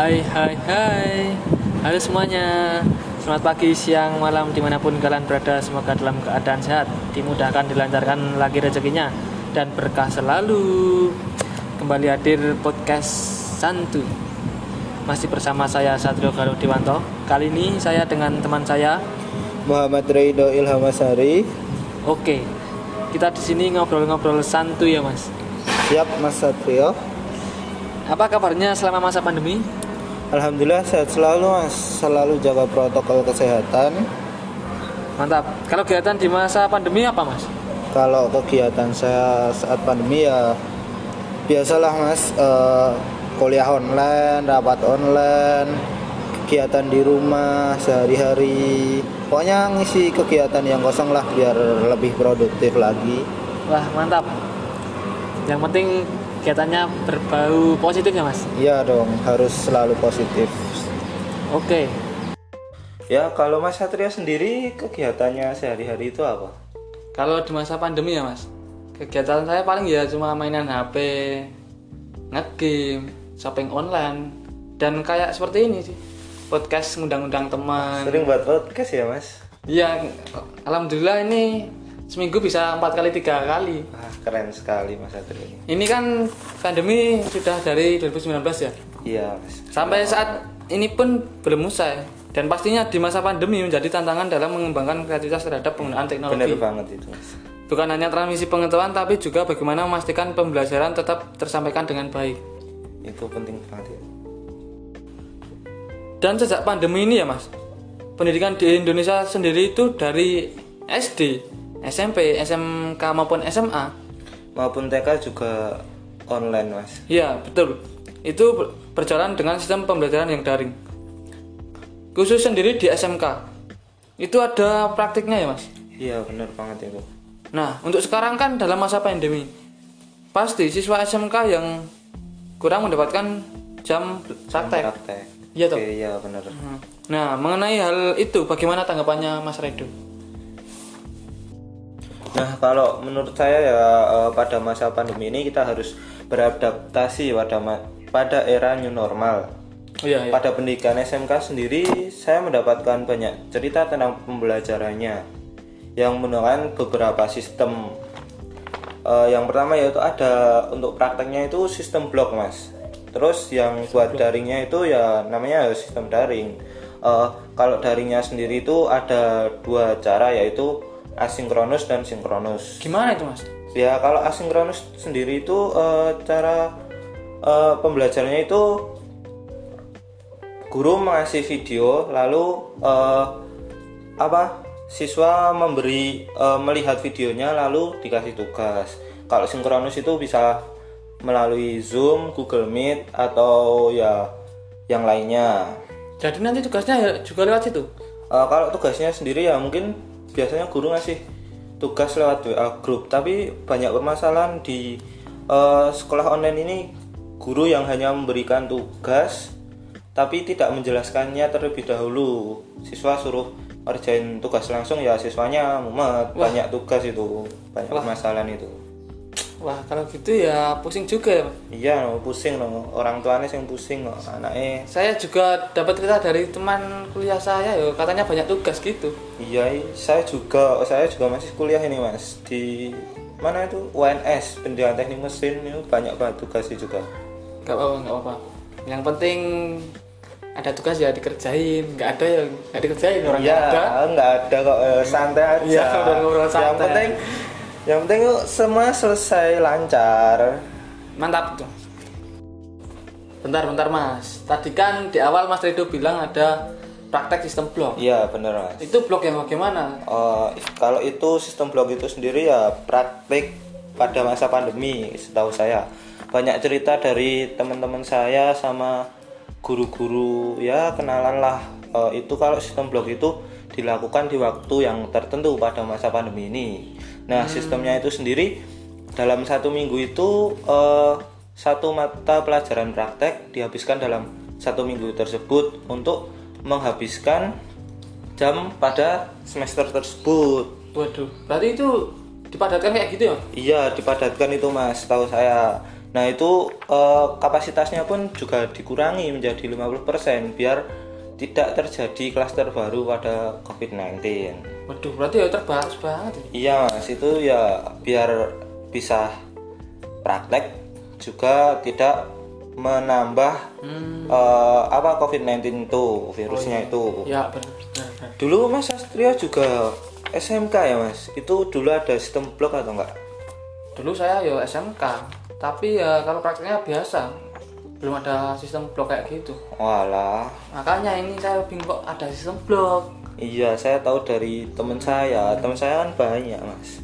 Hai hai hai. Halo semuanya. Selamat pagi, siang, malam di mana pun kalian berada. Semoga dalam keadaan sehat Dimudahkan, dilancarkan lagi rezekinya Dan berkah selalu. Kembali hadir podcast Santu. Masih bersama saya Satrio Galuh Dewanto Kali ini saya dengan teman saya Muhammad Reido Ilhamasari. Oke. Kita di sini ngobrol-ngobrol santu ya mas? Siap Mas Satrio. Apa kabarnya selama masa pandemi? Alhamdulillah sehat selalu Mas. Selalu jaga protokol kesehatan. Mantap Kalau kegiatan di masa pandemi apa mas? Kalau kegiatan saya saat pandemi ya biasalah Mas eh, kuliah online, rapat online, kegiatan di rumah sehari-hari. Pokoknya ngisi kegiatan yang kosong lah biar lebih produktif lagi. Wah mantap. Yang penting kegiatannya berbau positif ya mas. Iya dong, harus selalu positif. Oke. Ya kalau Mas Satria sendiri kegiatannya sehari-hari itu apa? Kalau di masa pandemi ya mas, kegiatan saya paling ya cuma mainan HP, ngegame, shopping online, dan kayak seperti ini sih. Podcast ngundang-undang teman. Sering buat podcast ya Mas? Iya, alhamdulillah ini seminggu bisa empat kali tiga kali. Ah, keren sekali Mas Satria ini. Ini kan pandemi sudah dari 2019 ya. Iya Mas. Sampai saat ini pun belum usai dan pastinya di masa pandemi menjadi tantangan dalam mengembangkan kreativitas terhadap penggunaan teknologi. banget itu Mas. Bukan hanya transmisi pengetahuan tapi juga bagaimana memastikan pembelajaran tetap tersampaikan dengan baik. Itu penting banget ya. Dan sejak pandemi ini ya Mas, pendidikan di Indonesia sendiri itu dari SD, SMP, SMK maupun SMA. Maupun TK juga online Mas. Ya, betul. Itu ber- berjalan dengan sistem pembelajaran yang daring. Khusus sendiri di SMK. Itu ada praktiknya ya Mas. Iya bener banget itu. Nah, untuk sekarang kan dalam masa pandemi, pasti siswa SMK yang kurang mendapatkan jam praktek. Praktek. Iya toh? Iya bener. Nah, mengenai hal itu, bagaimana tanggapannya Mas Redo? Nah kalau menurut saya ya eh, pada masa pandemi ini kita harus beradaptasi pada pada era new normal. Oh iya, iya. Pada pendidikan SMK sendiri, saya mendapatkan banyak cerita tentang pembelajarannya yang menggunakan beberapa sistem. Eh, yang pertama yaitu ada untuk prakteknya itu sistem blok, mas. Terus yang buat daringnya itu ya namanya sistem daring. Eh, kalau daringnya sendiri itu ada dua cara yaitu asinkronus dan sinkronus. Gimana itu Mas? Ya kalau asinkronus sendiri itu eh, cara eh, pembelajarannya itu guru mengasih video lalu eh, apa siswa memberi eh, melihat videonya lalu dikasih tugas. Kalau sinkronus itu bisa melalui Zoom, Google Meet atau ya yang lainnya. Jadi nanti tugasnya ya juga lewat situ. Eh, kalau tugasnya sendiri ya mungkin biasanya guru ngasih tugas lewat WA group tapi banyak permasalahan di eh, sekolah online ini guru yang hanya memberikan tugas tapi tidak menjelaskannya terlebih dahulu. Siswa suruh ngerjain tugas langsung ya siswanya mumet banyak tugas itu banyak permasalahan itu Wah, kalau gitu ya pusing juga ya. Mas. iya no, pusing no. orang tuanya yang pusing no. anaknya Saya juga dapat cerita dari teman kuliah saya ya, katanya banyak tugas gitu. Iya, saya juga saya juga masih kuliah ini mas di mana itu UNS pendidikan teknik mesin itu banyak banget tugasnya juga. Gak apa-apa, gak apa-apa. Yang penting ada tugas ya dikerjain, nggak ada ya nggak dikerjain orang Iya, nggak ada. nggak ada kok eh, santai aja. Udah ngobrol Yang santai. penting yang penting semua selesai lancar. Mantap tuh. Bentar, bentar mas. Tadi kan di awal Mas Rido bilang ada praktek sistem blok. Iya bener mas. Itu blok yang bagaimana? Eh, kalau itu sistem blog itu sendiri ya praktik pada masa pandemi setahu saya banyak cerita dari teman-teman saya sama guru-guru ya kenalan lah Eh, itu kalau sistem blog itu dilakukan di waktu yang tertentu pada masa pandemi ini nah sistemnya itu sendiri dalam satu minggu itu eh, satu mata pelajaran praktek dihabiskan dalam satu minggu tersebut untuk menghabiskan jam pada semester tersebut. Waduh, berarti itu dipadatkan kayak gitu ya? Iya, dipadatkan itu Mas, tahu saya. Nah itu eh, kapasitasnya pun juga dikurangi menjadi 50% biar tidak terjadi klaster baru pada COVID-19. Waduh, berarti ya terbatas banget. ya. Iya mas, itu ya biar bisa praktek juga tidak menambah eh, apa COVID-19 itu virusnya itu. Ya, benar, benar, benar. Dulu Mas Astrio juga SMK ya Mas. Itu dulu ada sistem blok atau enggak? Dulu saya ya SMK, tapi ya kalau prakteknya biasa. Belum ada sistem blok kayak gitu. Walah. Makanya ini saya bingung kok ada sistem blok. Iya, saya tahu dari teman saya. Teman saya kan banyak Mas.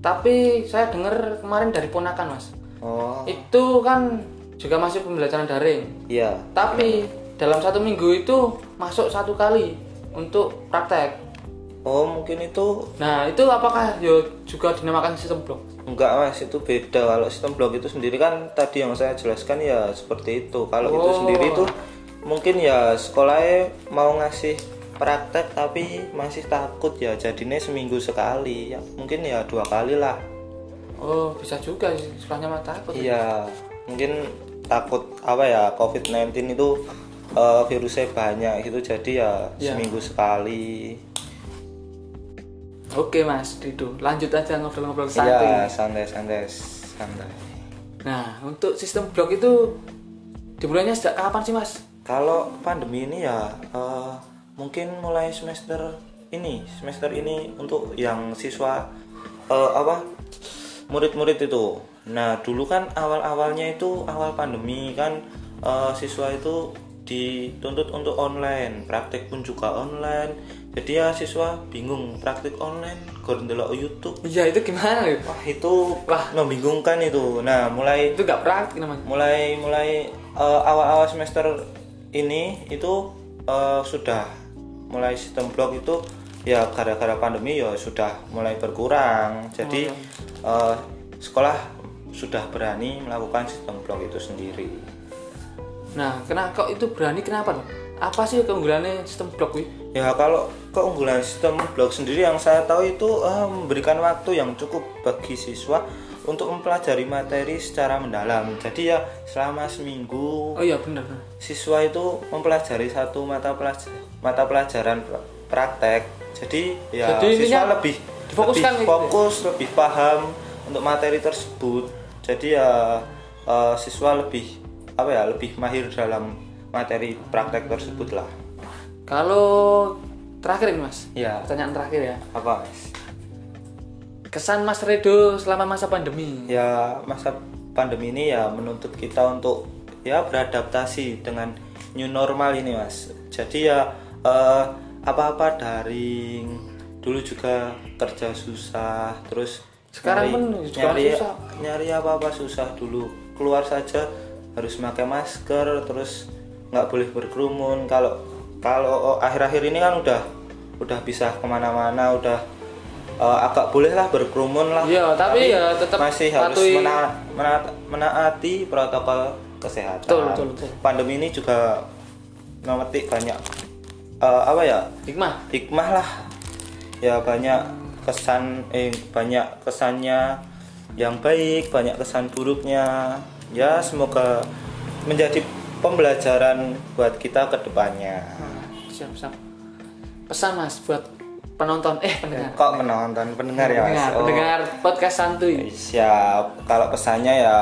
Tapi saya dengar kemarin dari ponakan, Mas. Oh, Itu kan juga masih pembelajaran daring. iya. Tapi dalam satu minggu itu masuk satu kali untuk praktek. Oh, mungkin itu Nah, itu apakah yo juga dinamakan sistem blok? Enggak Mas, itu beda. Kalau sistem blok itu sendiri kan tadi yang saya jelaskan ya seperti itu. Kalau itu Oh. sendiri itu mungkin ya sekolahnya mau ngasih praktek tapi masih takut ya jadinya seminggu sekali ya mungkin ya dua kali lah Oh, bisa juga sih. Sekolahnya mah takut. Iya, mungkin takut apa ya COVID-19 itu eh, virusnya banyak gitu jadi ya Iya. seminggu sekali. Oke, Mas Rido. Lanjut aja ngobrol-ngobrol Iya, santai. santai-santai santai. Nah, untuk sistem blok itu dimulainya sejak kapan sih, Mas? Kalau pandemi ini ya eh, mungkin mulai semester ini, semester ini untuk yang siswa eh, apa murid-murid itu. Nah, dulu kan awal-awalnya itu awal pandemi kan eh, siswa itu dituntut untuk online, praktek pun juga online. Jadi ya siswa bingung praktek online, gor ndelok YouTube. Iya, itu gimana ya? Wah, itu wah membingungkan itu. Nah, mulai Itu nggak praktik namanya. mulai mulai eh, awal-awal semester ini itu eh, sudah mulai sistem blog itu ya gara-gara pandemi ya sudah mulai berkurang jadi eh, sekolah sudah berani melakukan sistem blog itu sendiri Nah, kenapa kok itu berani kenapa? Apa sih keunggulannya sistem blok wi? ya kalau keunggulan sistem blog sendiri yang saya tahu itu eh, memberikan waktu yang cukup bagi siswa untuk mempelajari materi secara mendalam jadi ya selama seminggu Oh iya benar. siswa itu mempelajari satu mata pelajaran mata pelajaran pra- praktek jadi ya Jadi siswa lebih difokuskan lebih gitu ya? fokus lebih paham untuk materi tersebut jadi ya eh, siswa lebih apa ya lebih mahir dalam materi praktek tersebut lah Kalau terakhir ini Mas, ya pertanyaan terakhir ya. apa Mas? Kesan Mas Redo selama masa pandemi. ya masa pandemi ini ya menuntut kita untuk ya beradaptasi dengan new normal ini mas jadi ya eh, apa-apa daring dulu juga kerja susah terus Sekarang nyari, pun juga nyari, susah. nyari apa-apa susah dulu keluar saja harus pakai masker terus nggak boleh berkerumun kalau kalau akhir-akhir ini kan udah udah bisa ke mana-mana udah eh, agak boleh lah berkerumun lah Iya, tapi ya tetap masih harus mena- mena- menaati protokol kesehatan. Betul, betul, betul. Pandemi ini juga memetik banyak eh, apa ya Hikmah. hikmah lah. Ya banyak kesan eh banyak kesannya yang baik, banyak kesan buruknya. Ya semoga menjadi pembelajaran buat kita ke depannya. Siap, siap. Pesan Mas buat penonton eh pendengar. Kok menonton pendengar ya Mas? Pendengar, Oh. pendengar podcast santuy. Siap. Kalau pesannya ya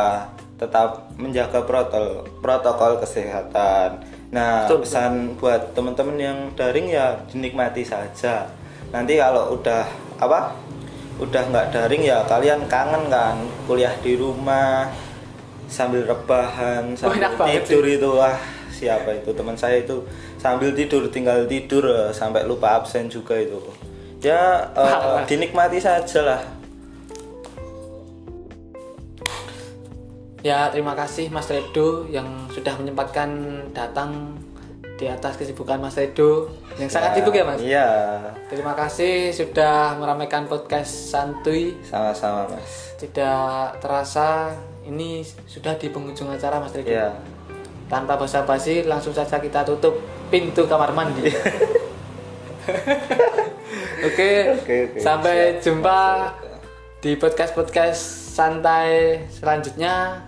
tetap menjaga protokol protokol kesehatan. Nah, Betul, pesan buat teman-teman yang daring ya dinikmati saja. Nanti kalau udah apa? Udah nggak daring ya kalian kangen kan kuliah di rumah sambil rebahan, sambil banget tidur itu wah siapa itu teman saya itu sambil tidur tinggal tidur eh, sampai lupa absen juga itu ya Wah. dinikmati saja lah Ya, terima kasih Mas Redo yang sudah menyempatkan datang di atas kesibukan Mas Redo yang sangat sibuk ya Mas. Iya, Terima kasih sudah meramaikan podcast santuy. sama-sama mas. Tidak terasa ini sudah di penghujung acara Mas Ridho. Yeah. Tanpa basa-basi langsung saja kita tutup pintu kamar mandi. Iya. Oke, okay, okay, okay. sampai jumpa di podcast-podcast santai selanjutnya.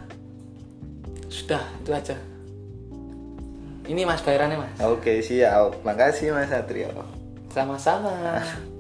Sudah, itu aja. Ini Mas bayarannya Mas. Oke, okay, siap. Makasih Mas Satrio. Sama-sama.